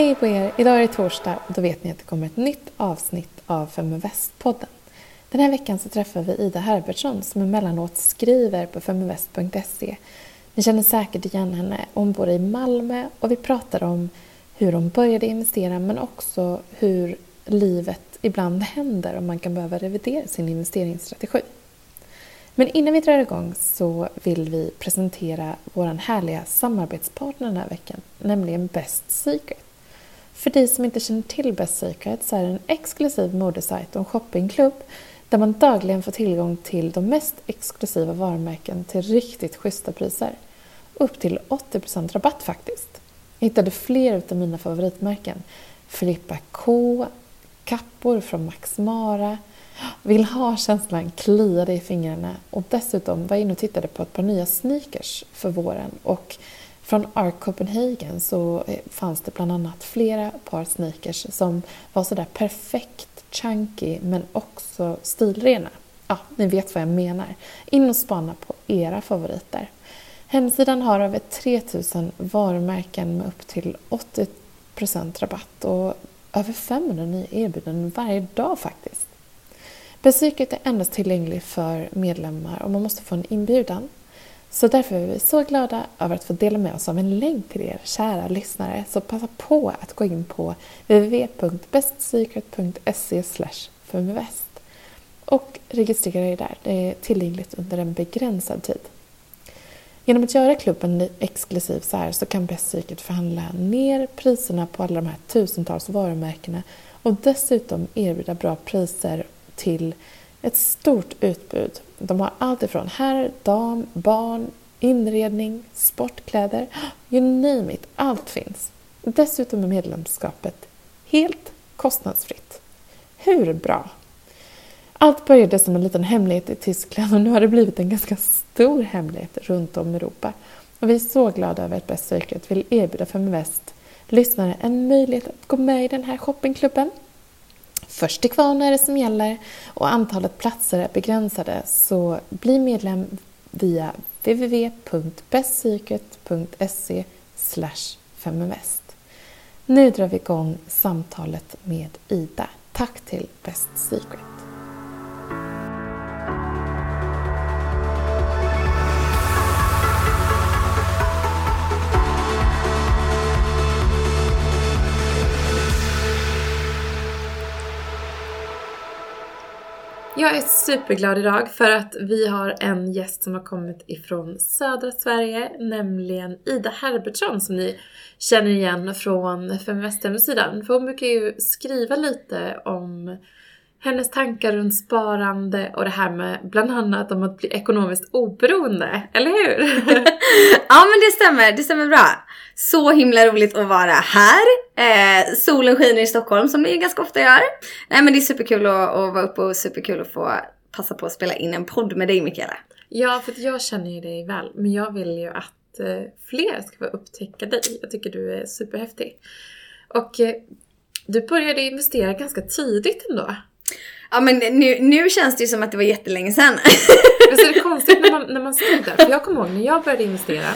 Hej på er! Idag är det torsdag och då vet ni att det kommer ett nytt avsnitt av Feminvest-podden. Den här veckan så träffar vi Ida Herbertsson som emellanåt skriver på feminvest.se. Ni känner säkert igen henne. Hon bor i Malmö och vi pratar om hur hon började investera men också hur livet ibland händer och man kan behöva revidera sin investeringsstrategi. Men innan vi drar igång så vill vi presentera vår härliga samarbetspartner den här veckan, nämligen Best Secret. För dig som inte känner till Best Secret så är det en exklusiv modesajt och en shoppingklubb där man dagligen får tillgång till de mest exklusiva varumärken till riktigt schyssta priser. Upp till 80% rabatt faktiskt. Jag hittade fler av mina favoritmärken. Filippa K, kappor från Max Mara, vill ha känslan kliade i fingrarna och dessutom var jag inne och tittade på ett par nya sneakers för våren och från Arc Copenhagen så eh, fanns det bland annat flera par sneakers som var sådär perfekt chunky men också stilrena. Ja, ni vet vad jag menar. In och spana på era favoriter. Hemsidan har över 3000 varumärken med upp till 80% rabatt och över 500 nya erbjudanden varje dag faktiskt. Besöket är endast tillgängligt för medlemmar och man måste få en inbjudan. Så därför är vi så glada över att få dela med oss av en länk till er kära lyssnare. Så passa på att gå in på www.bestsecret.se feminvest och registrera er där. Det är tillgängligt under en begränsad tid. Genom att göra klubben exklusiv så här så kan Best Secret förhandla ner priserna på alla de här tusentals varumärkena och dessutom erbjuda bra priser till ett stort utbud. De har allt ifrån herr, dam, barn, inredning, sportkläder, you name it, allt finns. Dessutom är medlemskapet helt kostnadsfritt. Hur bra? Allt började som en liten hemlighet i Tyskland och nu har det blivit en ganska stor hemlighet runt om i Europa. Och vi är så glada över att Best Circuit vill erbjuda Feminvest lyssnare en möjlighet att gå med i den här shoppingklubben. Först till kvarn är det som gäller och antalet platser är begränsade så bli medlem via www.bestsecret.se feminvest. Nu drar vi igång samtalet med Ida. Tack till Best Secret. Jag är superglad idag för att vi har en gäst som har kommit ifrån södra Sverige, nämligen Ida Herbertsson som ni känner igen från Feminvest hemsidan. För hon brukar ju skriva lite om hennes tankar runt sparande och det här med bland annat om att bli ekonomiskt oberoende, eller hur? ja men det stämmer, det stämmer bra. Så himla roligt att vara här. Eh, solen skiner i Stockholm som det ganska ofta gör. Nej men det är superkul att, att vara uppe och superkul att få passa på att spela in en podd med dig Mikaela. Ja, för jag känner ju dig väl, men jag vill ju att eh, fler ska få upptäcka dig. Jag tycker du är superhäftig. Och eh, du började investera ganska tidigt ändå. Ja men nu, nu känns det ju som att det var jättelänge sedan. Visst är det konstigt när man, när man stod där? För jag kommer ihåg när jag började investera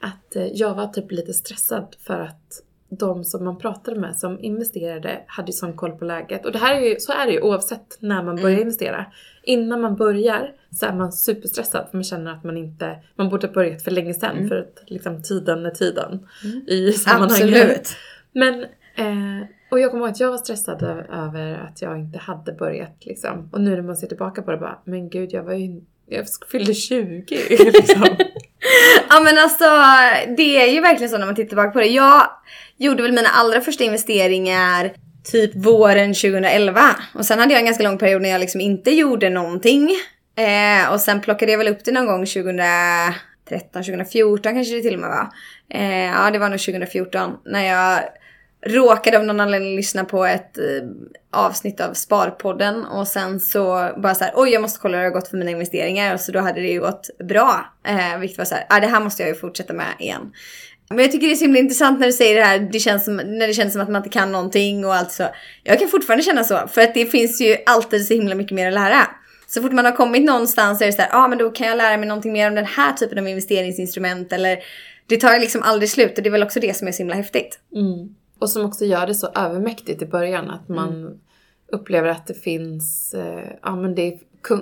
att eh, jag var typ lite stressad för att de som man pratade med som investerade hade ju sån koll på läget. Och det här är ju, så är det ju oavsett när man börjar mm. investera. Innan man börjar så är man superstressad för man känner att man inte, man borde ha börjat för länge sedan mm. för att liksom tiden är tiden mm. i sammanhanget. Absolut. Men eh, och jag kommer ihåg att jag var stressad över att jag inte hade börjat liksom. Och nu när man ser tillbaka på det bara, men gud jag var ju, jag fyllde 20 liksom. ja men alltså det är ju verkligen så när man tittar tillbaka på det. Jag gjorde väl mina allra första investeringar typ våren 2011. Och sen hade jag en ganska lång period när jag liksom inte gjorde någonting. Eh, och sen plockade jag väl upp det någon gång 2013, 2014 kanske det till och med var. Eh, ja det var nog 2014 när jag råkade av någon anledning lyssna på ett eh, avsnitt av Sparpodden och sen så bara så här, oj jag måste kolla hur det har gått för mina investeringar och så då hade det ju gått bra. Eh, vilket var så här, ah, det här måste jag ju fortsätta med igen. Men jag tycker det är så himla intressant när du säger det här, det känns som, när det känns som att man inte kan någonting och allt så. Jag kan fortfarande känna så, för att det finns ju alltid så himla mycket mer att lära. Så fort man har kommit någonstans så är det så här, ja ah, men då kan jag lära mig någonting mer om den här typen av investeringsinstrument eller det tar liksom aldrig slut och det är väl också det som är så himla häftigt. Mm. Och som också gör det så övermäktigt i början att man upplever att det finns, eh, ja men det,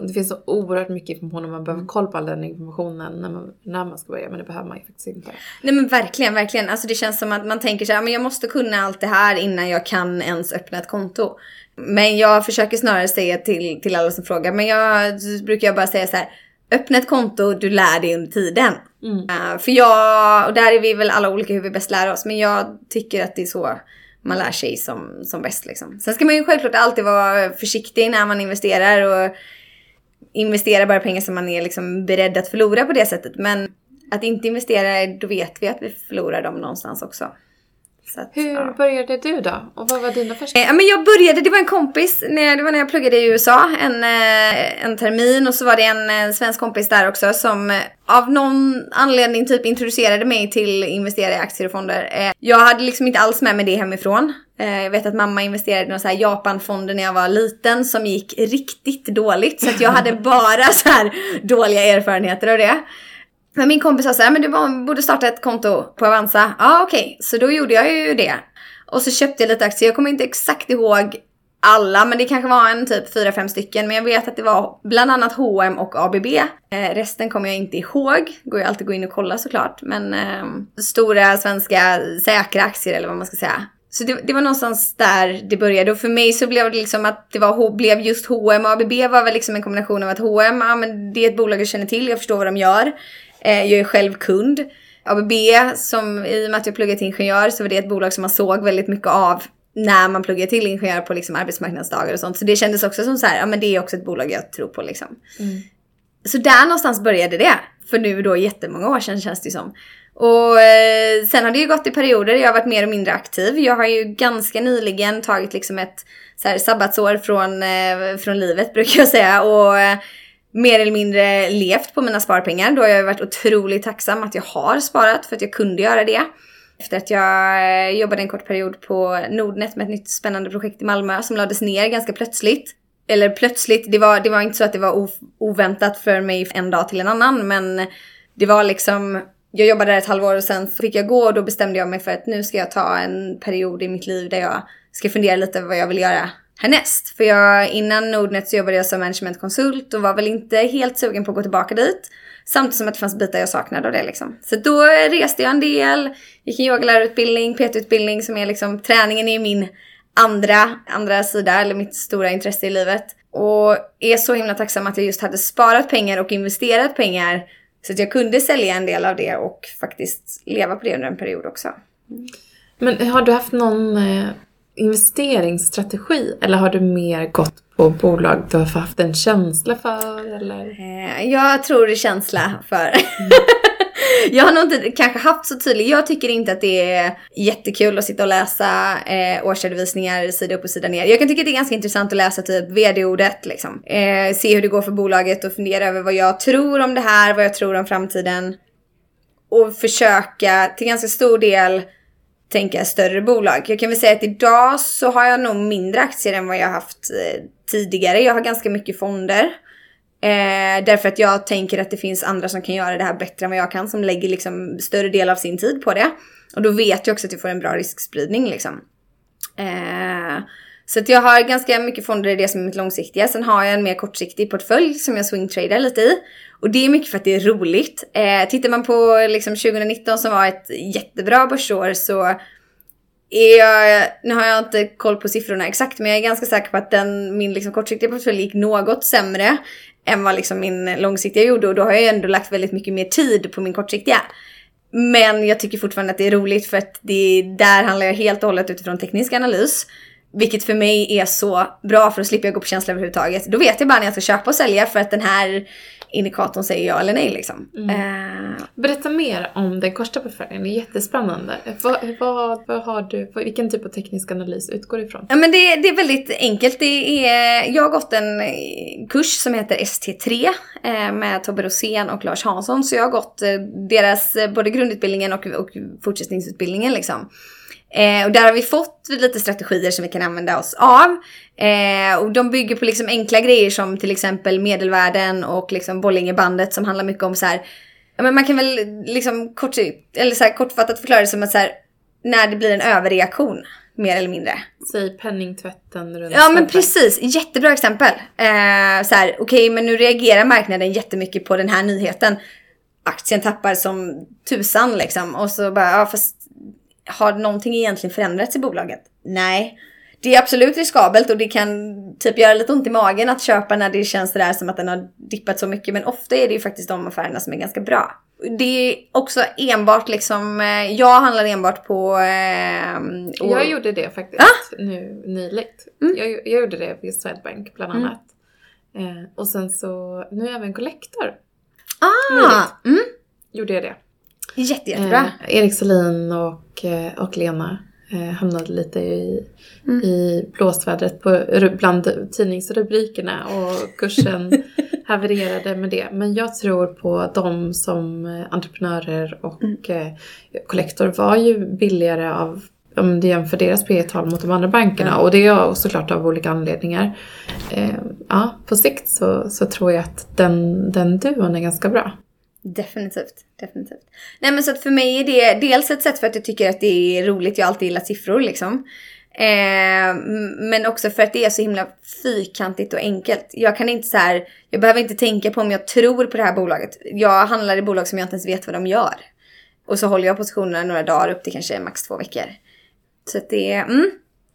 det finns så oerhört mycket information och man behöver koll på all den informationen när man, när man ska börja men det behöver man ju faktiskt inte. Nej men verkligen, verkligen. Alltså det känns som att man tänker så här, men jag måste kunna allt det här innan jag kan ens öppna ett konto. Men jag försöker snarare säga till, till alla som frågar, men jag brukar jag bara säga så här, öppna ett konto, du lär dig under tiden. Mm. Uh, för jag, och där är vi väl alla olika hur vi bäst lär oss, men jag tycker att det är så man lär sig som, som bäst liksom. Sen ska man ju självklart alltid vara försiktig när man investerar och investera bara pengar som man är liksom beredd att förlora på det sättet. Men att inte investera, då vet vi att vi förlorar dem någonstans också. Att, Hur ja. började du då? Och vad var dina första? Eh, men jag började, det var en kompis, när, det var när jag pluggade i USA en, eh, en termin och så var det en, en eh, svensk kompis där också som eh, av någon anledning typ introducerade mig till investera i aktier och fonder. Eh, jag hade liksom inte alls med mig det hemifrån. Eh, jag vet att mamma investerade i några så här Japanfonder när jag var liten som gick riktigt dåligt så att jag hade bara så här dåliga erfarenheter av det. Men min kompis sa så här, men du borde starta ett konto på Avanza. Ja ah, okej, okay. så då gjorde jag ju det. Och så köpte jag lite aktier, jag kommer inte exakt ihåg alla, men det kanske var en typ 4-5 stycken. Men jag vet att det var bland annat H&M och ABB. Eh, resten kommer jag inte ihåg. Går ju alltid att gå in och kolla såklart. Men eh, stora svenska säkra aktier eller vad man ska säga. Så det, det, var någonstans där det började och för mig så blev det liksom att det var, blev just H&M och ABB var väl liksom en kombination av att H&M, ja men det är ett bolag jag känner till, jag förstår vad de gör. Eh, jag är själv kund. ABB, som i och med att jag pluggat till ingenjör så var det ett bolag som man såg väldigt mycket av när man pluggar till ingenjör på liksom arbetsmarknadsdagar och sånt. Så det kändes också som så här, ja men det är också ett bolag jag tror på liksom. Mm. Så där någonstans började det. För nu då jättemånga år sedan känns det som. Och eh, sen har det ju gått i perioder, jag har varit mer och mindre aktiv. Jag har ju ganska nyligen tagit liksom ett så här, sabbatsår från, eh, från livet brukar jag säga. Och mer eller mindre levt på mina sparpengar. Då har jag varit otroligt tacksam att jag har sparat för att jag kunde göra det. Efter att jag eh, jobbade en kort period på Nordnet med ett nytt spännande projekt i Malmö som lades ner ganska plötsligt. Eller plötsligt, det var, det var inte så att det var oväntat för mig en dag till en annan men det var liksom jag jobbade där ett halvår och sen fick jag gå och då bestämde jag mig för att nu ska jag ta en period i mitt liv där jag ska fundera lite vad jag vill göra härnäst. För jag, innan Nordnet så jobbade jag som managementkonsult och var väl inte helt sugen på att gå tillbaka dit. Samtidigt som att det fanns bitar jag saknade av det liksom. Så då reste jag en del, gick en yogalärarutbildning, PT-utbildning som är liksom, träningen är min andra, andra sida eller mitt stora intresse i livet. Och är så himla tacksam att jag just hade sparat pengar och investerat pengar så att jag kunde sälja en del av det och faktiskt leva på det under en period också. Mm. Men har du haft någon eh, investeringsstrategi eller har du mer gått på bolag du har haft en känsla för? Eller? Eh, jag tror det är känsla för. Jag har nog inte kanske haft så tydligt. Jag tycker inte att det är jättekul att sitta och läsa eh, årsredovisningar sida upp och sida ner. Jag kan tycka att det är ganska intressant att läsa typ vd-ordet liksom. Eh, se hur det går för bolaget och fundera över vad jag tror om det här, vad jag tror om framtiden. Och försöka till ganska stor del tänka större bolag. Jag kan väl säga att idag så har jag nog mindre aktier än vad jag haft eh, tidigare. Jag har ganska mycket fonder. Eh, därför att jag tänker att det finns andra som kan göra det här bättre än vad jag kan. Som lägger liksom större del av sin tid på det. Och då vet jag också att jag får en bra riskspridning liksom. Eh, så att jag har ganska mycket fonder i det som är mitt långsiktiga. Sen har jag en mer kortsiktig portfölj som jag swingtradar lite i. Och det är mycket för att det är roligt. Eh, tittar man på liksom 2019 som var ett jättebra börsår så är jag, nu har jag inte koll på siffrorna exakt men jag är ganska säker på att den, min liksom kortsiktiga portfölj gick något sämre än vad liksom min långsiktiga gjorde och då har jag ändå lagt väldigt mycket mer tid på min kortsiktiga. Men jag tycker fortfarande att det är roligt för att det, där handlar jag helt och hållet utifrån teknisk analys. Vilket för mig är så bra för att slippa gå på känsla överhuvudtaget. Då vet jag bara när jag ska köpa och sälja för att den här indikatorn säger ja eller nej liksom. Mm. Uh, Berätta mer om den korta portföljen, det är jättespännande. Vad, vad, vad har du, vilken typ av teknisk analys utgår du ifrån? Ja men det, det är väldigt enkelt. Det är, jag har gått en kurs som heter ST3 eh, med Tobbe Rosén och Lars Hansson. Så jag har gått eh, deras både grundutbildningen och, och fortsättningsutbildningen liksom. Eh, och där har vi fått lite strategier som vi kan använda oss av. Eh, och de bygger på liksom enkla grejer som till exempel medelvärden och liksom Bollingebandet som handlar mycket om så här. Ja, men man kan väl liksom kort, eller så här, kortfattat förklara det som att så här, när det blir en överreaktion. Mer eller mindre. Säg penningtvätten runt Ja men precis, jättebra exempel. Eh, så här, okej men nu reagerar marknaden jättemycket på den här nyheten. Aktien tappar som tusan liksom. Och så bara, ja fast har någonting egentligen förändrats i bolaget? Nej. Det är absolut riskabelt och det kan typ göra lite ont i magen att köpa när det känns sådär som att den har dippat så mycket. Men ofta är det ju faktiskt de affärerna som är ganska bra. Det är också enbart liksom, eh, jag handlar enbart på... Eh, och- Jag gjorde det faktiskt Ah! nu nyligt. Mm. Jag, jag gjorde det vid Swedbank bland Mm. annat. Eh, och sen så, nu är jag även Collector. Ah! Mm. Gjorde jag det. Jätte, jättebra. Eh, Erik Selin och, eh, och Lena eh, hamnade lite i, Mm. i blåsvädret på, bland tidningsrubrikerna och kursen havererade med det. Men jag tror på dem som eh, entreprenörer och Mm. eh, var ju billigare av om du jämför deras P tal mot de andra bankerna. Ja. Och det är såklart av olika anledningar. Eh, ja, på sikt så, så tror jag att den, den duon är ganska bra. Definitivt, definitivt. Nej men så att för mig är det dels ett sätt för att jag tycker att det är roligt, jag har alltid gillat siffror liksom. Eh, men också för att det är så himla fyrkantigt och enkelt. Jag kan inte så här, jag behöver inte tänka på om jag tror på det här bolaget. Jag handlar i bolag som jag inte ens vet vad de gör. Och så håller jag positionerna några dagar upp till kanske max två veckor. Så att det är, mm,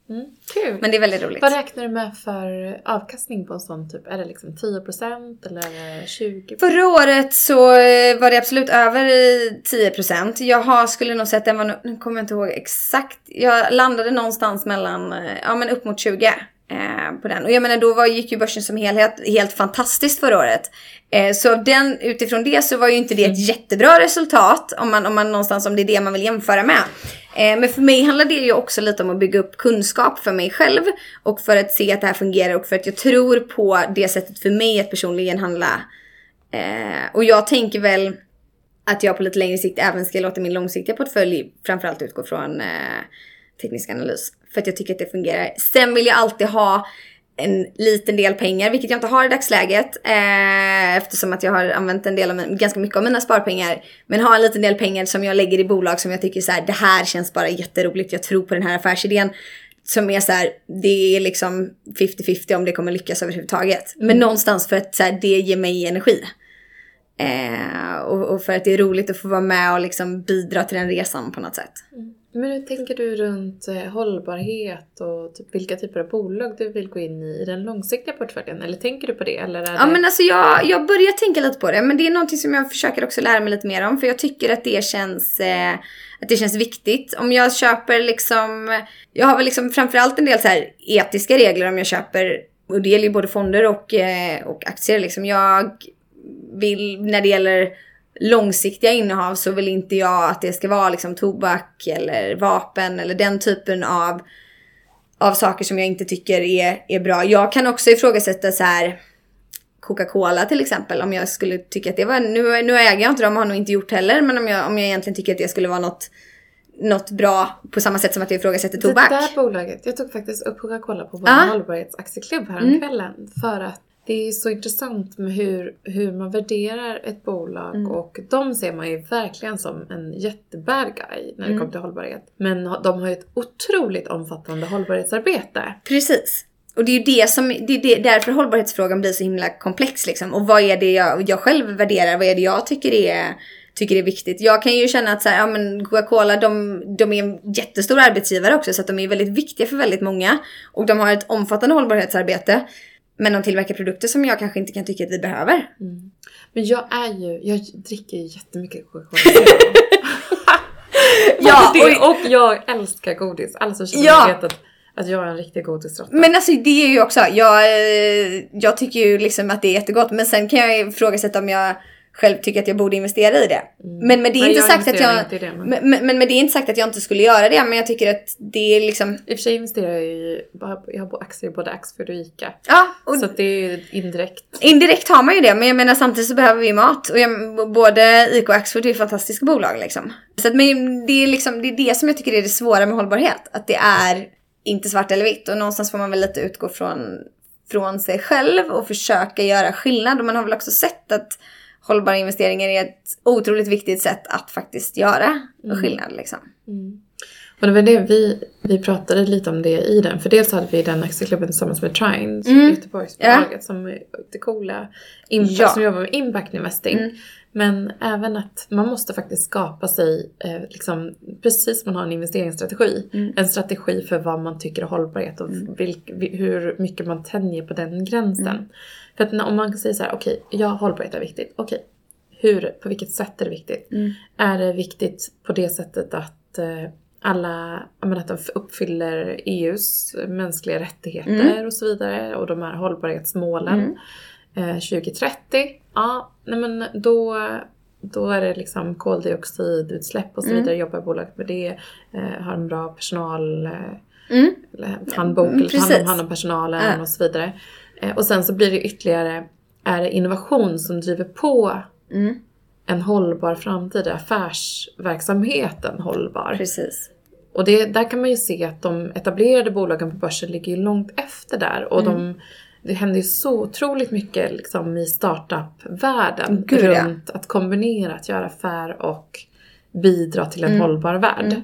Mm, kul! men det är väldigt roligt. Vad räknar du med för avkastning på en sån typ? Är det liksom 10% eller är det 20%? Förra året så eh, var det absolut över eh, 10%. Jag har, skulle nog sett den var, nu kommer jag inte ihåg exakt. Jag landade någonstans mellan, eh, ja men upp mot 20 eh, på den. Och jag menar då var, gick ju börsen som helhet helt fantastiskt förra året. Eh, så den, utifrån det så var ju inte det ett jättebra resultat om man, om man någonstans, om det är det man vill jämföra med. Eh, men för mig handlar det ju också lite om att bygga upp kunskap för mig själv och för att se att det här fungerar och för att jag tror på det sättet för mig att personligen handla Eh, och jag tänker väl att jag på lite längre sikt även ska låta min långsiktiga portfölj framförallt utgå från eh, teknisk analys. För att jag tycker att det fungerar. Sen vill jag alltid ha en liten del pengar, vilket jag inte har i dagsläget. Eh, eftersom att jag har använt en del av min, ganska mycket av mina sparpengar. Men ha en liten del pengar som jag lägger i bolag som jag tycker så här, det här känns bara jätteroligt. Jag tror på den här affärsidén. Som är så här, det är liksom 50-50 om det kommer lyckas överhuvudtaget. Men någonstans för att så här, det ger mig energi. Eh, och, och för att det är roligt att få vara med och liksom bidra till den resan på något sätt. Men hur tänker du runt eh, hållbarhet och typ vilka typer av bolag du vill gå in i i den långsiktiga portföljen? Eller tänker du på det? Eller är Ja det... men alltså jag, jag börjar tänka lite på det men det är någonting som jag försöker också lära mig lite mer om för jag tycker att det känns eh, att det känns viktigt. Om jag köper liksom, jag har väl liksom framförallt en del så här etiska regler om jag köper, och det gäller ju både fonder och, eh, och aktier liksom. Jag vill, när det gäller långsiktiga innehav så vill inte jag att det ska vara liksom tobak eller vapen eller den typen av, av saker som jag inte tycker är, är bra. Jag kan också ifrågasätta så här Coca-Cola till exempel. Om jag skulle tycka att det var, nu, nu äger jag inte dem och har nog inte gjort heller. Men om jag, om jag egentligen tycker att det skulle vara något, något bra på samma sätt som att jag ifrågasätter tobak. Det där bolaget, jag tog faktiskt upp Coca-Cola på vår Ja. hållbarhetsaktieklubb häromkvällen. Mm. För att det är så intressant med hur, hur man värderar ett bolag Mm. och de ser man ju verkligen som en jättebad guy när det Mm. kommer till hållbarhet. Men de har ju ett otroligt omfattande hållbarhetsarbete. Precis. Och det är ju det som, det är det, därför hållbarhetsfrågan blir så himla komplex liksom. Och vad är det jag, jag själv värderar? Vad är det jag tycker är, tycker är viktigt? Jag kan ju känna att så här, ja men Coca-Cola de, de är en jättestor arbetsgivare också så att de är väldigt viktiga för väldigt många. Och de har ett omfattande hållbarhetsarbete. Men de tillverkar produkter som jag kanske inte kan tycka att vi behöver. Men jag är ju, jag dricker ju jättemycket Coca-Cola. Ja, och, och- jag älskar godis. Alla som känner Ja. vet att, att jag är en riktig godisråtta. Men alltså det är ju också, jag, eh, jag tycker ju liksom att det är jättegott. Men sen kan jag ifrågasätta om jag själv tycker att jag borde investera i det. Men med det är Nej, inte jag sagt att investerar jag... inte i det, men- men, men, men med det är inte sagt att jag inte skulle göra det. Men jag tycker att det är liksom... I och för sig investerar jag i, jag har aktier i både Axfood och Ica. Ja, och Så att det är ju indirekt. indirekt har man ju det. Men jag menar samtidigt så behöver vi mat. Och jag, både ICA och Axfood är ju fantastiska bolag liksom. Så att men det är liksom, det är det som jag tycker är det svåra med hållbarhet. Att det är inte svart eller vitt. Och någonstans får man väl lite utgå från, från sig själv och försöka göra skillnad. Och man har väl också sett att hållbara investeringar är ett otroligt viktigt sätt att faktiskt göra skillnad liksom. Och det var det vi, vi pratade lite om det i den. För dels hade vi den aktieklubben tillsammans med Trine, Mm. Göteborgsbolaget som är det coola. Impact, Ja. Som jobbar med impact investing. Mm. Men även att man måste faktiskt skapa sig, eh, liksom, precis som man har en investeringsstrategi, Mm. en strategi för vad man tycker är hållbarhet och vilk, vi- hur mycket man tänjer på den gränsen. Mm. För att om man säger så här, okej, ja hållbarhet är viktigt, okej, hur, på vilket sätt är det viktigt? Mm. Är det viktigt på det sättet att eh, alla, jag menar, att de uppfyller EUs mänskliga rättigheter och så vidare och de här hållbarhetsmålen Mm. eh, 2030? Ja, nej men då, då är det liksom koldioxidutsläpp och så Mm. vidare, jobbar bolaget med det, eh, har en bra personal eh, Mm. handbok, Mm, eller hand om, hand om personalen Ja. och så vidare. Eh, och sen så blir det ytterligare, är det innovation som driver på Mm. en hållbar framtid, är affärsverksamheten hållbar? Precis. Och det, där kan man ju se att de etablerade bolagen på börsen ligger långt efter där. Och Mm. de, det händer ju så otroligt mycket liksom i startup-världen Gud, ja. runt att kombinera att göra affär och bidra till en Mm. hållbar värld. Mm.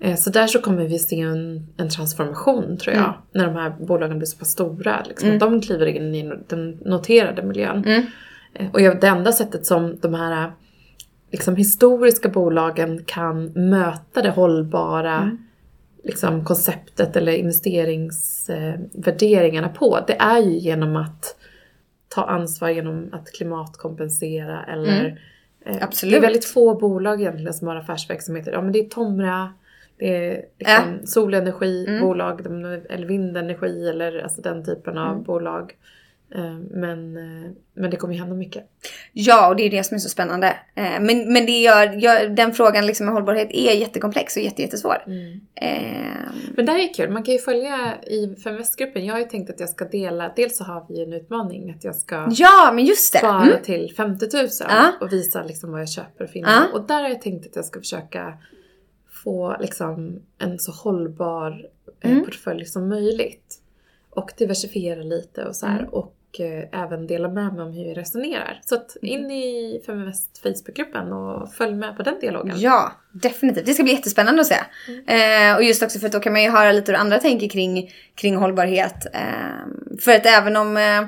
Eh, Så där så kommer vi se en, en transformation tror jag. Mm. När de här bolagen blir så pass stora. Liksom, Mm. De kliver in i den noterade miljön. Mm. Eh, Och det enda sättet som de här liksom, historiska bolagen kan möta det hållbara Mm. liksom, konceptet eller investeringsvärderingarna på. Det är ju genom att ta ansvar genom att klimatkompensera eller Mm. eh, Absolut. Det är väldigt få bolag egentligen som har affärsverksamheter. Ja men det är Tomra, det är liksom solenergibolag, de- eller vindenergi eller alltså den typen av Mm. bolag. Eh, Men, eh, men det kommer ju hända mycket. Ja, och det är det som är så spännande. Eh, Men, men det gör, gör, den frågan liksom med hållbarhet är jättekomplex och jätte, jättesvår. Eh, Men det här är kul, man kan ju följa i Feminvestgruppen. Jag har ju tänkt att jag ska dela, dels så har vi en utmaning att jag ska Ja, men just det! spara Mm. till 50 000 Ja. och visa liksom vad jag köper och filmar. Ja. Och där har jag tänkt att jag ska försöka få liksom en så hållbar eh, Mm. portfölj som möjligt. Och diversifiera lite och så här. Mm. Och eh, även dela med mig om hur jag resonerar. Så att Mm. in i Feminvest Facebookgruppen och följ med på den dialogen. Ja, definitivt. Det ska bli jättespännande att se. Eh, och just också för att då kan man ju höra lite hur andra tänker kring, kring hållbarhet. Eh, för att även om, eh,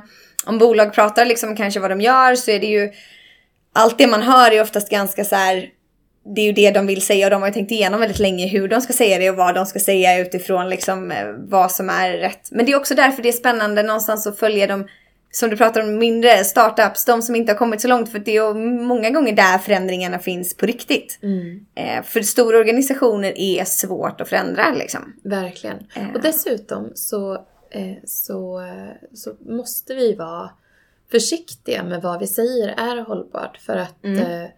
om bolag pratar liksom kanske vad de gör så är det ju allt det man hör är oftast ganska så här. Det är ju det de vill säga och de har ju tänkt igenom väldigt länge hur de ska säga det och vad de ska säga utifrån liksom eh, vad som är rätt. Men det är också därför det är spännande någonstans att följa de som du pratar om, mindre startups, de som inte har kommit så långt. För det är många gånger där förändringarna finns på riktigt. Mm. Eh, för stora organisationer är svårt att förändra liksom. Verkligen. Eh. Och dessutom så, så, så måste vi vara försiktiga med vad vi säger är hållbart. För att, Mm.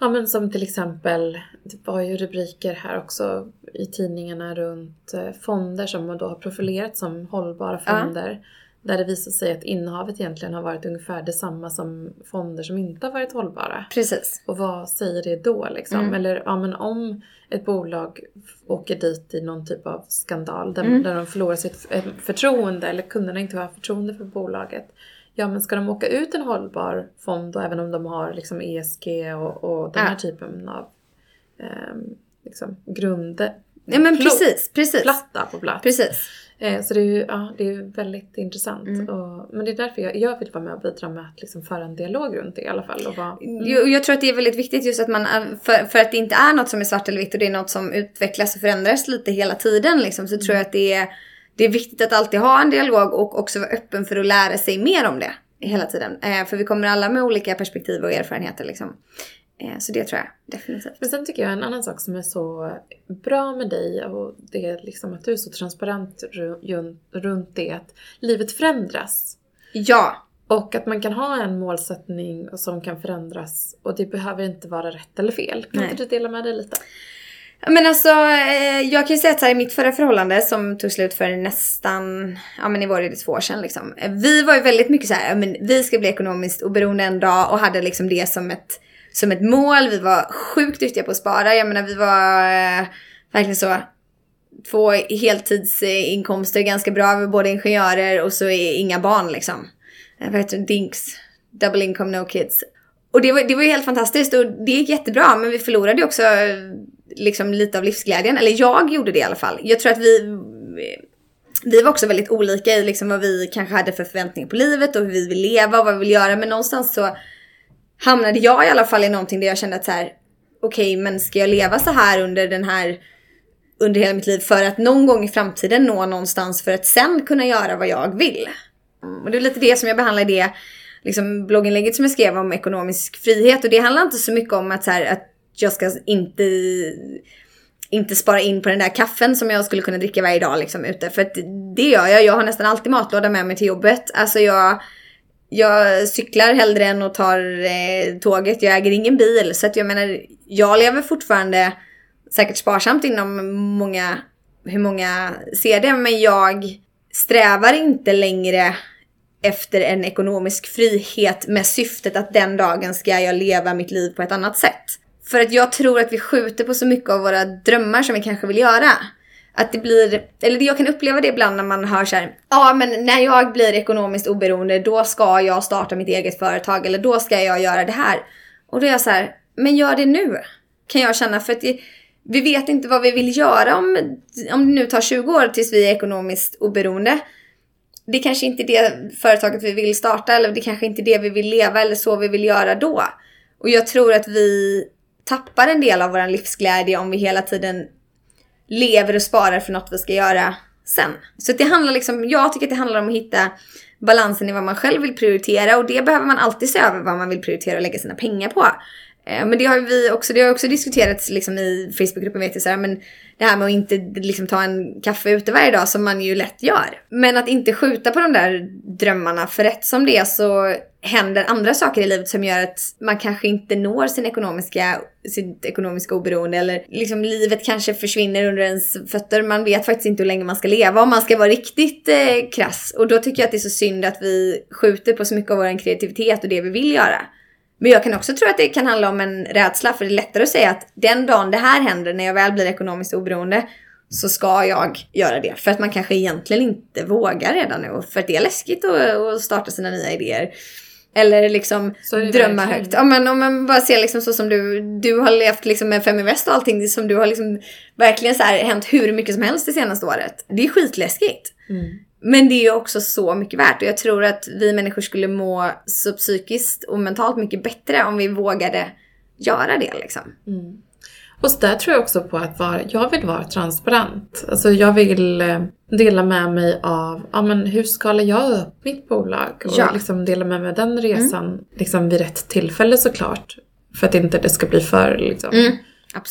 Ja men som till exempel, det var ju rubriker här också i tidningarna runt eh, fonder som då har profilerat som hållbara Ja. fonder. Där det visar sig att innehavet egentligen har varit ungefär detsamma som fonder som inte har varit hållbara. Precis. Och vad säger det då liksom? Mm. Eller ja, men om ett bolag åker dit i någon typ av skandal där, Mm. där de förlorar sitt eh, förtroende eller kunderna inte har förtroende för bolaget. Ja men ska de åka ut en hållbar fond då även om de har liksom ESG och, och den Ja. här typen av ehm, liksom grund... Ja men precis, precis. Platta på plats. Precis. Eh, så det är ju ja, det är väldigt intressant. Mm. Och, men det är därför jag, jag vill vara med och bidra med att liksom föra en dialog runt det i alla fall. Och vara, Jag, jag tror att det är väldigt viktigt just att man, för, för att det inte är något som är svart eller vitt och det är något som utvecklas och förändras lite hela tiden liksom, så tror jag att det är, det är viktigt att alltid ha en dialog och också vara öppen för att lära sig mer om det hela tiden. Eh, för vi kommer alla med olika perspektiv och erfarenheter liksom. Eh, så det tror jag definitivt. Men sen tycker jag en annan sak som är så bra med dig och det är liksom att du är så transparent runt det att livet förändras. Ja, Och att man kan ha en målsättning som kan förändras och det behöver inte vara rätt eller fel. Kan Nej. inte du dela med dig lite? Men alltså, eh, jag kan ju säga att här, i mitt förra förhållande som tog slut för nästan, ja men i var det två år sedan liksom. Eh, Vi var ju väldigt mycket så här, men vi ska bli ekonomiskt oberoende en dag och hade liksom det som ett, som ett mål. Vi var sjukt duktiga på att spara. Jag menar vi var eh, verkligen så två heltidsinkomster ganska bra. Vi var båda ingenjörer och så inga barn liksom. Eh, vad heter det? Dinks. Double income no kids. Och det var, det var ju helt fantastiskt och det gick jättebra men vi förlorade ju också eh, liksom lite av livsglädjen. Eller jag gjorde det i alla fall. Jag tror att vi, vi var också väldigt olika i liksom vad vi kanske hade för förväntningar på livet och hur vi vill leva och vad vi vill göra. Men någonstans så hamnade jag i alla fall i någonting där jag kände att så här, okej, okay, men ska jag leva så här under den här under hela mitt liv för att någon gång i framtiden nå någonstans för att sen kunna göra vad jag vill. Mm, och det är lite det som jag behandlar i det liksom, blogginlägget som jag skrev om ekonomisk frihet. Och det handlar inte så mycket om att, så här, att jag ska inte, inte spara in på den där kaffen som jag skulle kunna dricka varje dag liksom, ute. För att det gör jag. Jag har nästan alltid matlåda med mig till jobbet. Alltså jag, jag cyklar hellre än att ta eh, tåget. Jag äger ingen bil. Så att jag menar, jag lever fortfarande säkert sparsamt inom många, hur många ser det. Men jag strävar inte längre efter en ekonomisk frihet med syftet att den dagen ska jag leva mitt liv på ett annat sätt. För att jag tror att vi skjuter på så mycket av våra drömmar som vi kanske vill göra. Att det blir, eller jag kan uppleva det ibland när man hör så ja ja men när jag blir ekonomiskt oberoende då ska jag starta mitt eget företag eller då ska jag göra det här. Och då är jag så här, men gör det nu. Kan jag känna för att det, vi vet inte vad vi vill göra om, om det nu tar 20 år tills vi är ekonomiskt oberoende det kanske inte är det företaget vi vill starta eller det kanske inte är det vi vill leva eller så vi vill göra då. Och jag tror att vi tappar en del av vår livsglädje om vi hela tiden lever och sparar för något vi ska göra sen. Så det handlar liksom, jag tycker att det handlar om att hitta balansen i vad man själv vill prioritera och det behöver man alltid se över vad man vill prioritera och lägga sina pengar på. Eh, men det har vi också, det har också diskuterats liksom i Facebookgruppen vet jag så här, men det här med att inte liksom ta en kaffe ute varje dag som man ju lätt gör. Men att inte skjuta på de där drömmarna för rätt som det är så händer andra saker i livet som gör att man kanske inte når sin ekonomiska, sitt ekonomiska oberoende eller liksom livet kanske försvinner under ens fötter. Man vet faktiskt inte hur länge man ska leva om man ska vara riktigt eh, krass. Och då tycker jag att det är så synd att vi skjuter på så mycket av vår kreativitet och det vi vill göra. Men jag kan också tro att det kan handla om en rädsla för det är lättare att säga att den dagen det här händer när jag väl blir ekonomiskt oberoende så ska jag göra det. För att man kanske egentligen inte vågar redan nu. För att det är läskigt att starta sina nya idéer. Eller liksom drömma högt. Ja, men om man bara ser liksom så som du, du har levt liksom med Feminvest och allting som du har liksom verkligen så här hänt hur mycket som helst det senaste året. Det är skitläskigt. Mm. Men det är ju också så mycket värt och jag tror att vi människor skulle må så psykiskt och mentalt mycket bättre om vi vågade göra det liksom. Mm. Och där tror jag också på att vara, jag vill vara transparent. Alltså jag vill eh, dela med mig av, ja men hur skalar jag upp mitt bolag? Och ja. liksom dela med mig den resan mm. liksom vid rätt tillfälle såklart. För att inte det ska bli för liksom mm.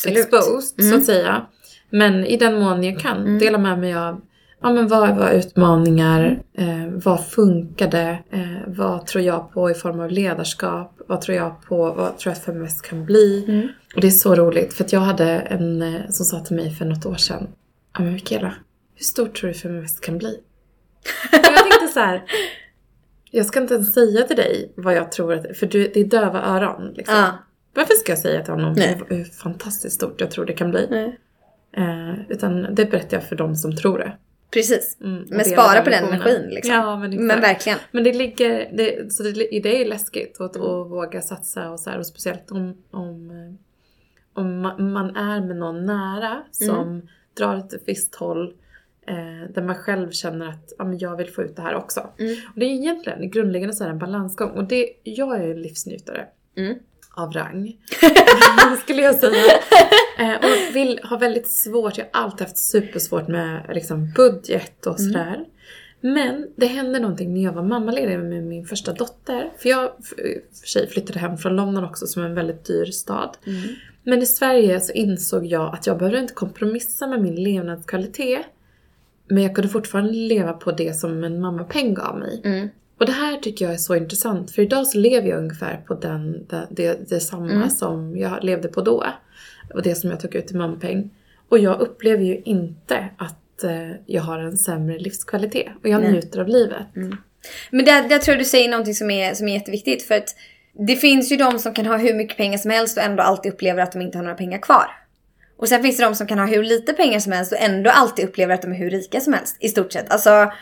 exposed så att mm. säga. Men i den mån jag kan mm. dela med mig av ja, men vad var utmaningar? Eh, vad funkade? Eh, vad tror jag på i form av ledarskap? Vad tror jag på? Vad tror jag att Feminvest kan bli? Mm. Och det är så roligt för att jag hade en eh, som sa till mig för något år sedan. Ja men Mikaela, hur stort tror du Feminvest kan bli? Och jag tänkte så här. Jag ska inte ens säga till dig vad jag tror att, för du, det är döva öron. Liksom. Ah. Varför ska jag säga till honom Nej. hur fantastiskt stort jag tror det kan bli? Eh, utan det berättar jag för dem som tror det. Precis. Mm, men spara på den energin liksom. Ja, men, men verkligen. Men det ligger, det, så det, det är läskigt att, att våga satsa och så här, och speciellt om, om, om man är med någon nära som mm. drar ett visst håll eh, där man själv känner att ja, men jag vill få ut det här också. Mm. Och det är egentligen grundläggande så här en balansgång och det, jag är livsnjutare. Mm av rang. skulle jag säga. Eh, och vill, har väldigt svårt, jag har alltid haft supersvårt med liksom, budget och mm. sådär. Mm. Men det hände någonting när jag var mammaledig med min första dotter. För jag för sig flyttade hem från London också som en väldigt dyr stad. Mm. Men i Sverige så insåg jag att jag behövde inte kompromissa med min levnadskvalitet. Men jag kunde fortfarande leva på det som en mammapeng gav mig. Mm. Och det här tycker jag är så intressant för idag så lever jag ungefär på den, det, det, det samma mm. som jag levde på då. Och det som jag tog ut i mammapeng. Och jag upplever ju inte att eh, jag har en sämre livskvalitet. Och jag Nej. njuter av livet. Mm. Men där, där tror jag du säger någonting som är, som är jätteviktigt. För att det finns ju de som kan ha hur mycket pengar som helst och ändå alltid upplever att de inte har några pengar kvar. Och sen finns det de som kan ha hur lite pengar som helst och ändå alltid upplever att de är hur rika som helst. I stort sett. Alltså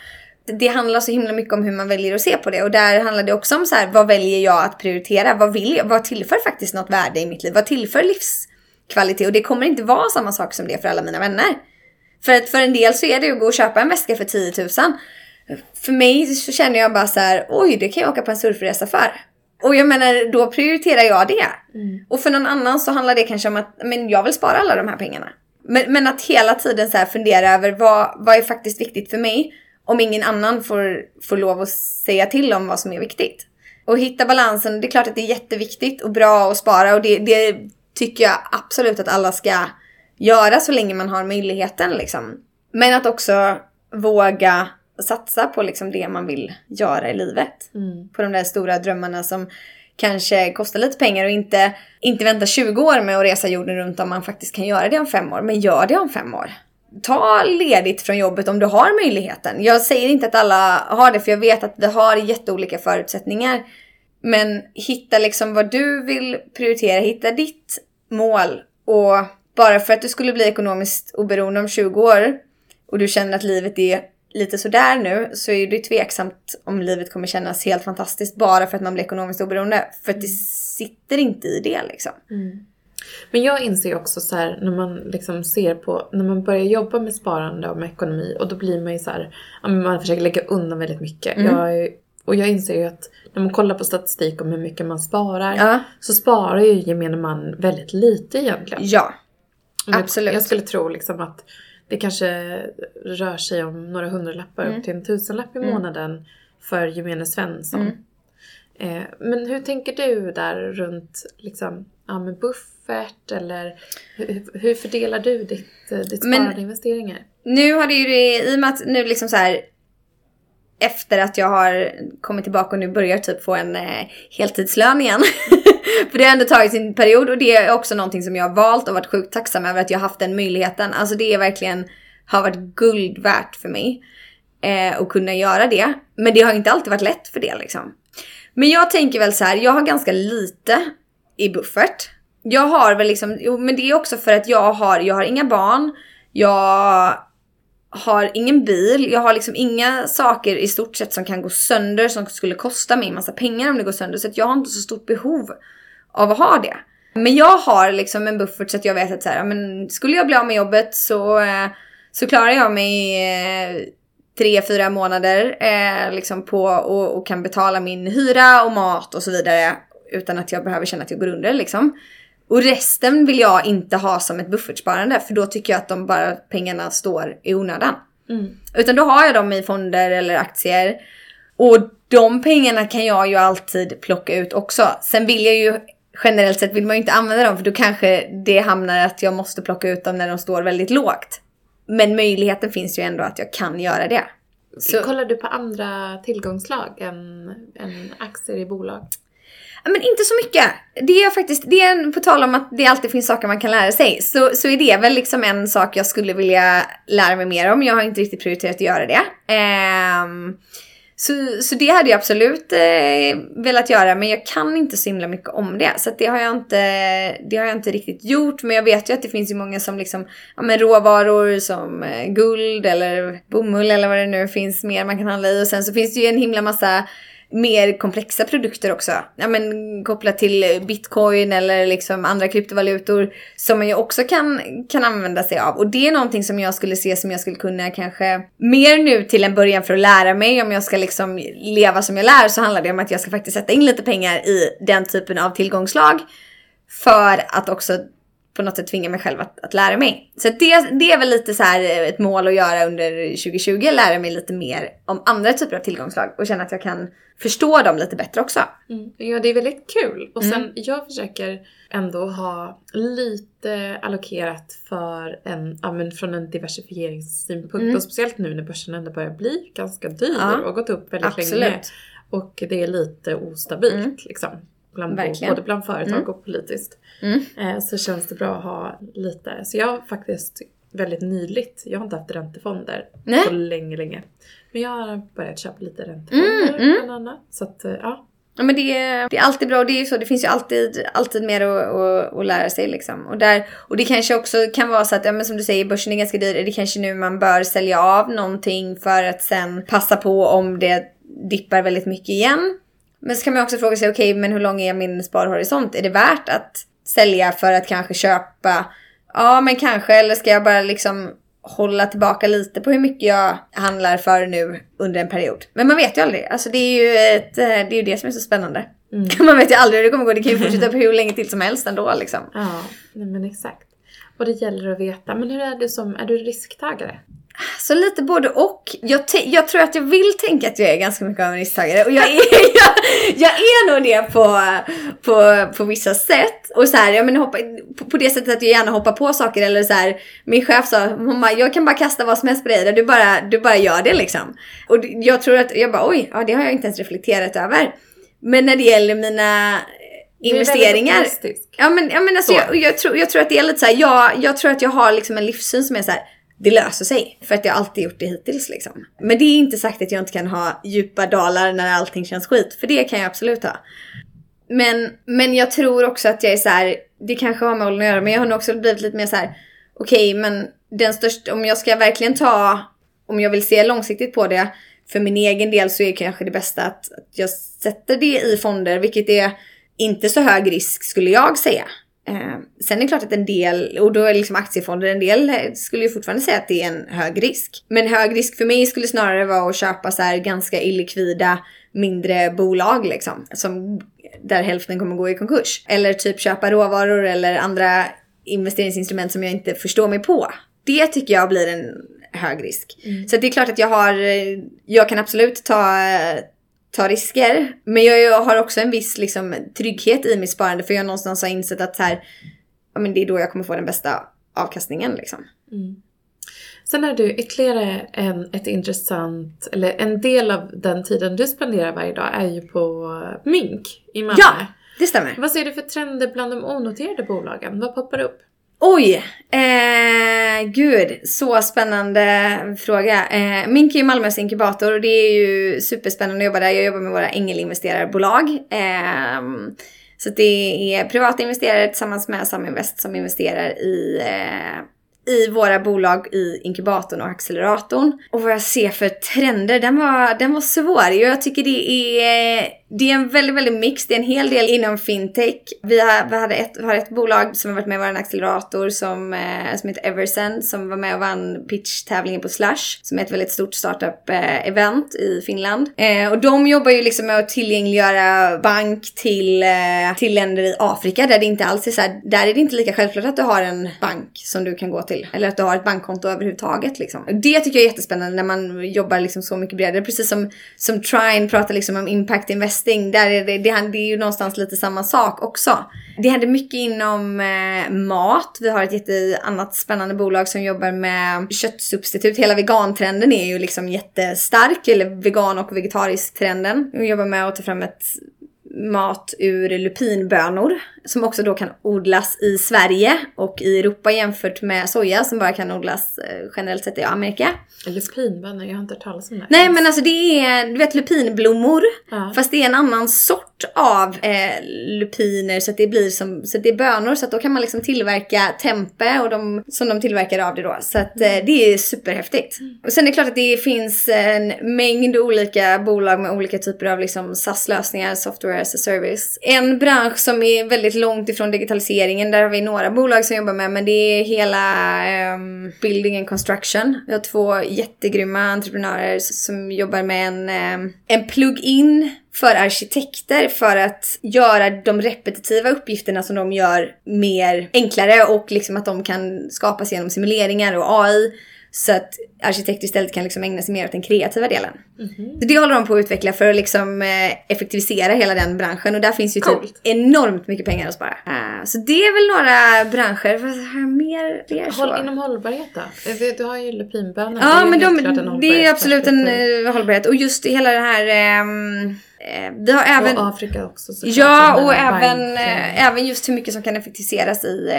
det handlar så himla mycket om hur man väljer att se på det. Och där handlar det också om så här, vad väljer jag att prioritera? Vad vill jag? Vad tillför faktiskt något värde i mitt liv? Vad tillför livs, kvalitet och det kommer inte vara samma sak som det för alla mina vänner. För att för en del så är det ju att gå och köpa en väska för 10 000. För mig så känner jag bara så här, oj det kan jag åka på en surfresa för. Och jag menar, då prioriterar jag det. Mm. Och för någon annan så handlar det kanske om att men jag vill spara alla de här pengarna. Men, men att hela tiden så fundera över vad, vad är faktiskt viktigt för mig om ingen annan får, får lov att säga till om vad som är viktigt. Och hitta balansen, det är klart att det är jätteviktigt och bra att spara och det, det tycker jag absolut att alla ska göra så länge man har möjligheten liksom. Men att också våga satsa på liksom det man vill göra i livet. Mm. På de där stora drömmarna som kanske kostar lite pengar och inte, inte vänta 20 år med att resa jorden runt om man faktiskt kan göra det om fem år. Men gör det om fem år. Ta ledigt från jobbet om du har möjligheten. Jag säger inte att alla har det för jag vet att det har jätteolika förutsättningar. Men hitta liksom vad du vill prioritera, hitta ditt mål och bara för att du skulle bli ekonomiskt oberoende om 20 år och du känner att livet är lite sådär nu så är det tveksamt om livet kommer kännas helt fantastiskt bara för att man blir ekonomiskt oberoende. För att det sitter inte i det liksom. Mm. Men jag inser också så här, när man liksom ser på, när man börjar jobba med sparande och med ekonomi och då blir man ju så här, man försöker lägga undan väldigt mycket. Mm. Jag, och jag inser ju att när man kollar på statistik om hur mycket man sparar ja. så sparar ju gemene man väldigt lite egentligen. Ja, absolut. Jag skulle tro liksom att det kanske rör sig om några hundralappar mm. upp till en tusenlapp i mm. månaden för gemene Svensson. Mm. Eh, men hur tänker du där runt liksom, ja, med buffert eller hur, hur fördelar du ditt, eh, ditt sparade men, investeringar? Nu har det ju i och med att nu liksom så här efter att jag har kommit tillbaka och nu börjar typ få en eh, heltidslön igen. För det har ändå tagit sin period och det är också någonting som jag har valt och varit sjukt tacksam över att jag haft den möjligheten. Alltså det är verkligen, har varit guld värt för mig. Eh, att kunna göra det. Men det har inte alltid varit lätt för det liksom. Men jag tänker väl så här, jag har ganska lite i buffert. Jag har väl liksom, jo, men det är också för att jag har, jag har inga barn. Jag har ingen bil, jag har liksom inga saker i stort sett som kan gå sönder som skulle kosta mig en massa pengar om det går sönder. Så att jag har inte så stort behov av att ha det. Men jag har liksom en buffert så att jag vet att så här, men skulle jag bli av med jobbet så, eh, så klarar jag mig eh, tre, fyra månader eh, liksom på och, och, kan betala min hyra och mat och så vidare utan att jag behöver känna att jag går under liksom. Och resten vill jag inte ha som ett buffertsparande för då tycker jag att de bara pengarna står i onödan. Mm. Utan då har jag dem i fonder eller aktier. Och de pengarna kan jag ju alltid plocka ut också. Sen vill jag ju generellt sett vill man ju inte använda dem för då kanske det hamnar att jag måste plocka ut dem när de står väldigt lågt. Men möjligheten finns ju ändå att jag kan göra det. Så. Kollar du på andra tillgångslag än, än aktier i bolag? Men inte så mycket. Det är faktiskt, det är på tal om att det alltid finns saker man kan lära sig. Så, så är det väl liksom en sak jag skulle vilja lära mig mer om. Jag har inte riktigt prioriterat att göra det. Um, så, så det hade jag absolut eh, velat göra men jag kan inte så himla mycket om det. Så det, har jag inte, det har jag inte riktigt gjort. Men jag vet ju att det finns ju många som liksom, ja men råvaror som eh, guld eller bomull eller vad det nu finns mer man kan handla i. Och sen så finns det ju en himla massa mer komplexa produkter också. Ja men kopplat till bitcoin eller liksom andra kryptovalutor som man ju också kan, kan använda sig av. Och det är någonting som jag skulle se som jag skulle kunna kanske mer nu till en början för att lära mig. Om jag ska liksom leva som jag lär så handlar det om att jag ska faktiskt sätta in lite pengar i den typen av tillgångslag. För att också på något sätt tvinga mig själv att, att lära mig. Så det, det är väl lite så här ett mål att göra under 2020, lära mig lite mer om andra typer av tillgångslag och känna att jag kan förstå dem lite bättre också. Mm. Ja, det är väldigt kul. Och sen mm. jag försöker ändå ha lite allokerat för en, ja men från en diversifieringssynpunkt mm. och speciellt nu när börsen ändå börjar bli ganska dyr ja. och gått upp väldigt Absolut. länge. Och det är lite ostabilt mm. liksom. Bland, både bland företag mm. och politiskt. Mm. Eh, så känns det bra att ha lite. Så jag har faktiskt väldigt nyligt, jag har inte haft räntefonder Nej. på länge, länge. Men jag har börjat köpa lite räntefonder mm, mm. bland annat. Så att, eh, ja. Ja men det är, det är alltid bra och det är ju så, det finns ju alltid, alltid mer att, att, att lära sig liksom. Och, där, och det kanske också kan vara så att, ja men som du säger, börsen är ganska dyr. Är det kanske nu man bör sälja av någonting för att sen passa på om det dippar väldigt mycket igen. Men så kan man också fråga sig, okej okay, men hur lång är min sparhorisont? Är det värt att sälja för att kanske köpa? Ja, men kanske. Eller ska jag bara liksom hålla tillbaka lite på hur mycket jag handlar för nu under en period. Men man vet ju aldrig. Alltså det är ju, ett, eh, det, är ju det som är så spännande. Mm. Man vet ju aldrig hur det kommer gå. Det kan ju fortsätta på hur länge till som helst ändå liksom. Ja, men exakt. Och det gäller att veta. Men hur är du som, är du risktagare? Så lite både och. Jag, jag, tror att jag vill tänka att jag är ganska mycket av en risktagare och jag är, jag, jag, är nog det på, på, på vissa sätt. Och så här, jag menar, hoppa, på, på, det sättet att jag gärna hoppar på saker eller så här, min chef sa hon bara, jag kan bara kasta vad som helst på dig, du bara, du bara gör det liksom. Och jag tror att, jag bara oj, ja, det har jag inte ens reflekterat över. Men när det gäller mina investeringar. Ja men, ja, men alltså, jag, jag, tror, jag tror att det är lite så här, jag, jag tror att jag har liksom en livssyn som är så här, det löser sig. För att jag alltid gjort det hittills liksom. Men det är inte sagt att jag inte kan ha djupa dalar när allting känns skit. För det kan jag absolut ha. Men, men jag tror också att jag är så här, det kanske har med åldern att göra, men jag har nog också blivit lite mer så här. okej okay, men den största, om jag ska verkligen ta, om jag vill se långsiktigt på det, för min egen del så är kanske det bästa att, att jag sätter det i fonder, vilket är inte så hög risk skulle jag säga. Eh, sen är det klart att en del, och då är liksom aktiefonder, en del skulle ju fortfarande säga att det är en hög risk. Men hög risk för mig skulle snarare vara att köpa så här ganska illikvida mindre bolag liksom. Som, där hälften kommer gå i konkurs. Eller typ köpa råvaror eller andra investeringsinstrument som jag inte förstår mig på. Det tycker jag blir en hög risk. Mm. Så det är klart att jag har, jag kan absolut ta ta risker. Men jag har också en viss liksom, trygghet i mitt sparande för jag någonstans har insett att här, ja, men det är då jag kommer få den bästa avkastningen. Liksom. Mm. Sen är du ytterligare en, ett intressant, eller en del av den tiden du spenderar varje dag är ju på Mink i Malmö. Ja, det stämmer. Vad ser du för trender bland de onoterade bolagen? Vad poppar upp? Oj! Eh, gud, så spännande fråga. Eh, Mink är ju Malmös inkubator och det är ju superspännande att jobba där. Jag jobbar med våra ängelinvesterarbolag. Eh, så det är privata investerare tillsammans med Saminvest som investerar i eh, i våra bolag i inkubatorn och acceleratorn. Och vad jag ser för trender, den var, den var svår. Jag tycker det är, det är en väldigt, väldigt mix. Det är en hel del inom fintech. Vi har, vi hade ett, vi har ett bolag som har varit med i vår accelerator som, eh, som heter Eversen som var med och vann pitch-tävlingen på Slush som är ett väldigt stort startup-event eh, i Finland. Eh, och de jobbar ju liksom med att tillgängliggöra bank till, eh, till länder i Afrika där det inte alls är så här, där är det inte lika självklart att du har en bank som du kan gå till. Eller att du har ett bankkonto överhuvudtaget liksom. Det tycker jag är jättespännande när man jobbar liksom så mycket bredare. Precis som, som Trine pratar liksom om impact investment investing. Där är det, det, det är ju någonstans lite samma sak också. Det händer mycket inom eh, mat. Vi har ett jätteannat spännande bolag som jobbar med köttsubstitut. Hela vegantrenden är ju liksom jättestark. Eller vegan och vegetarisk trenden. Vi jobbar med att ta fram ett mat ur lupinbönor som också då kan odlas i Sverige och i Europa jämfört med soja som bara kan odlas eh, generellt sett i Amerika. Lupinbönor, jag har inte hört talas om det. Nej men alltså det är, du vet lupinblommor. Ja. Fast det är en annan sort av eh, lupiner så att det blir som, så att det är bönor så att då kan man liksom tillverka tempe och de, som de tillverkar av det då. Så att eh, det är superhäftigt. Mm. Och sen är det klart att det finns en mängd olika bolag med olika typer av liksom SAS-lösningar, software as a service. En bransch som är väldigt långt ifrån digitaliseringen. Där har vi några bolag som jobbar med, men det är hela um, building and construction. Vi har två jättegrymma entreprenörer som jobbar med en, um, en plug-in för arkitekter för att göra de repetitiva uppgifterna som de gör mer enklare och liksom att de kan skapas genom simuleringar och AI. Så att arkitekter istället kan liksom ägna sig mer åt den kreativa delen. Mm -hmm. Så det håller de på att utveckla för att liksom eh, effektivisera hela den branschen och där finns ju typ enormt mycket pengar att spara. Uh, så det är väl några branscher. Mer? mer Håll, inom hållbarhet då? Du har ju lupinbönor. Ja men de, det är absolut en uh, hållbarhet och just hela det här um, vi har även... Och Afrika också. Ja, och även, även just hur mycket som kan effektiviseras i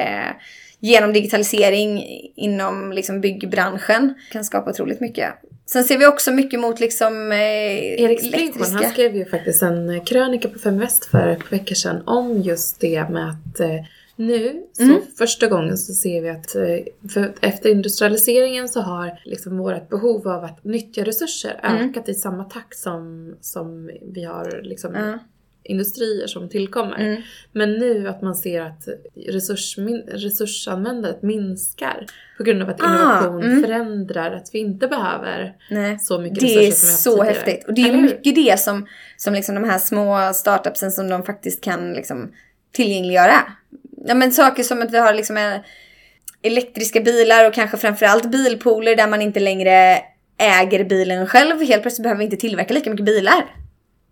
genom digitalisering inom liksom byggbranschen kan skapa otroligt mycket. Sen ser vi också mycket mot liksom eh, Erik Sprinkman, han skrev ju faktiskt en krönika på Fem Väst för ett par veckor sedan om just det med att eh, nu, så mm. första gången så ser vi att eh, efter industrialiseringen så har liksom vårt behov av att nyttja resurser mm. ökat i samma takt som, som vi har liksom mm industrier som tillkommer. Mm. Men nu att man ser att resurs, min, resursanvändandet minskar på grund av att Ah, innovation mm. förändrar att vi inte behöver Nej. så mycket Det är resurser som vi haft så tidigare. häftigt. Och det är Eller mycket det som, som liksom de här små startupsen som de faktiskt kan liksom tillgängliggöra. Ja, men saker som att vi har liksom en, elektriska bilar och kanske framförallt bilpooler där man inte längre äger bilen själv. Helt plötsligt behöver vi inte tillverka lika mycket bilar.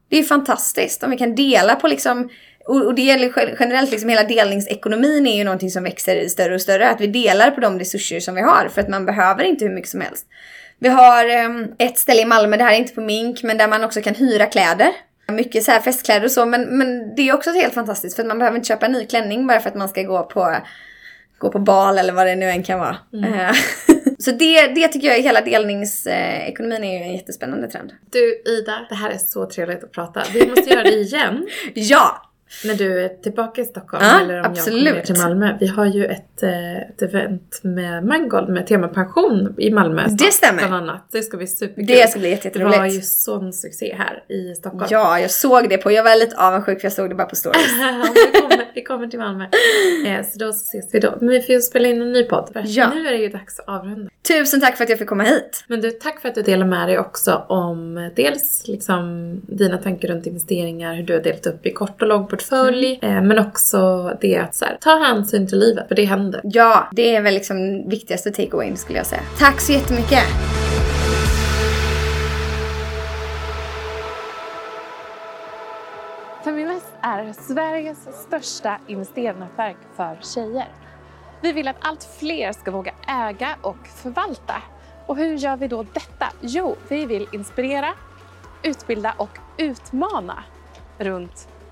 Det är fantastiskt om vi kan dela på liksom och det gäller generellt liksom hela delningsekonomin är ju någonting som växer större och större. Att vi delar på de resurser som vi har för att man behöver inte hur mycket som helst. Vi har ehm, ett ställe i Malmö, det här är inte på Mink, men där man också kan hyra kläder. Mycket så här festkläder och så, men, men det är också helt fantastiskt för att man behöver inte köpa en ny klänning bara för att man ska gå på, gå på bal eller vad det nu än kan vara. Eh, så det, det tycker jag, hela delningsekonomin är ju en jättespännande trend. Du Ida, det här är så trevligt att prata. Vi måste göra det igen Ja! När du är tillbaka i Stockholm Ja, eller om jag absolut. kommer ner till Malmö. Vi har ju ett, eh, ett event med Mangold med tema pension i Malmö. Det stämmer. Bland annat. Det ska bli superkul. Det ska bli jätte- Det var jätteroligt. ju sån succé här i Stockholm. Ja, jag såg det på, jag var lite avundsjuk för jag såg det bara på stories. vi, kommer, vi kommer till Malmö. Eh, så då ses vi då. Men vi får ju spela in en ny podd. För Ja. nu är det ju dags att avrunda. Tusen tack för att jag fick komma hit. Men du, tack för att du delar med dig också om eh, dels liksom dina tankar runt investeringar, hur du har delat upp i kort och lång portfölj, Mm. eh, men också det att så här, ta hänsyn till livet, för det händer. Ja, det är väl liksom viktigaste takeawayn skulle jag säga. Tack så jättemycket! Feminvest är Sveriges största investeringsnätverk för tjejer. Vi vill att allt fler ska våga äga och förvalta. Och hur gör vi då detta? Jo, vi vill inspirera, utbilda och utmana runt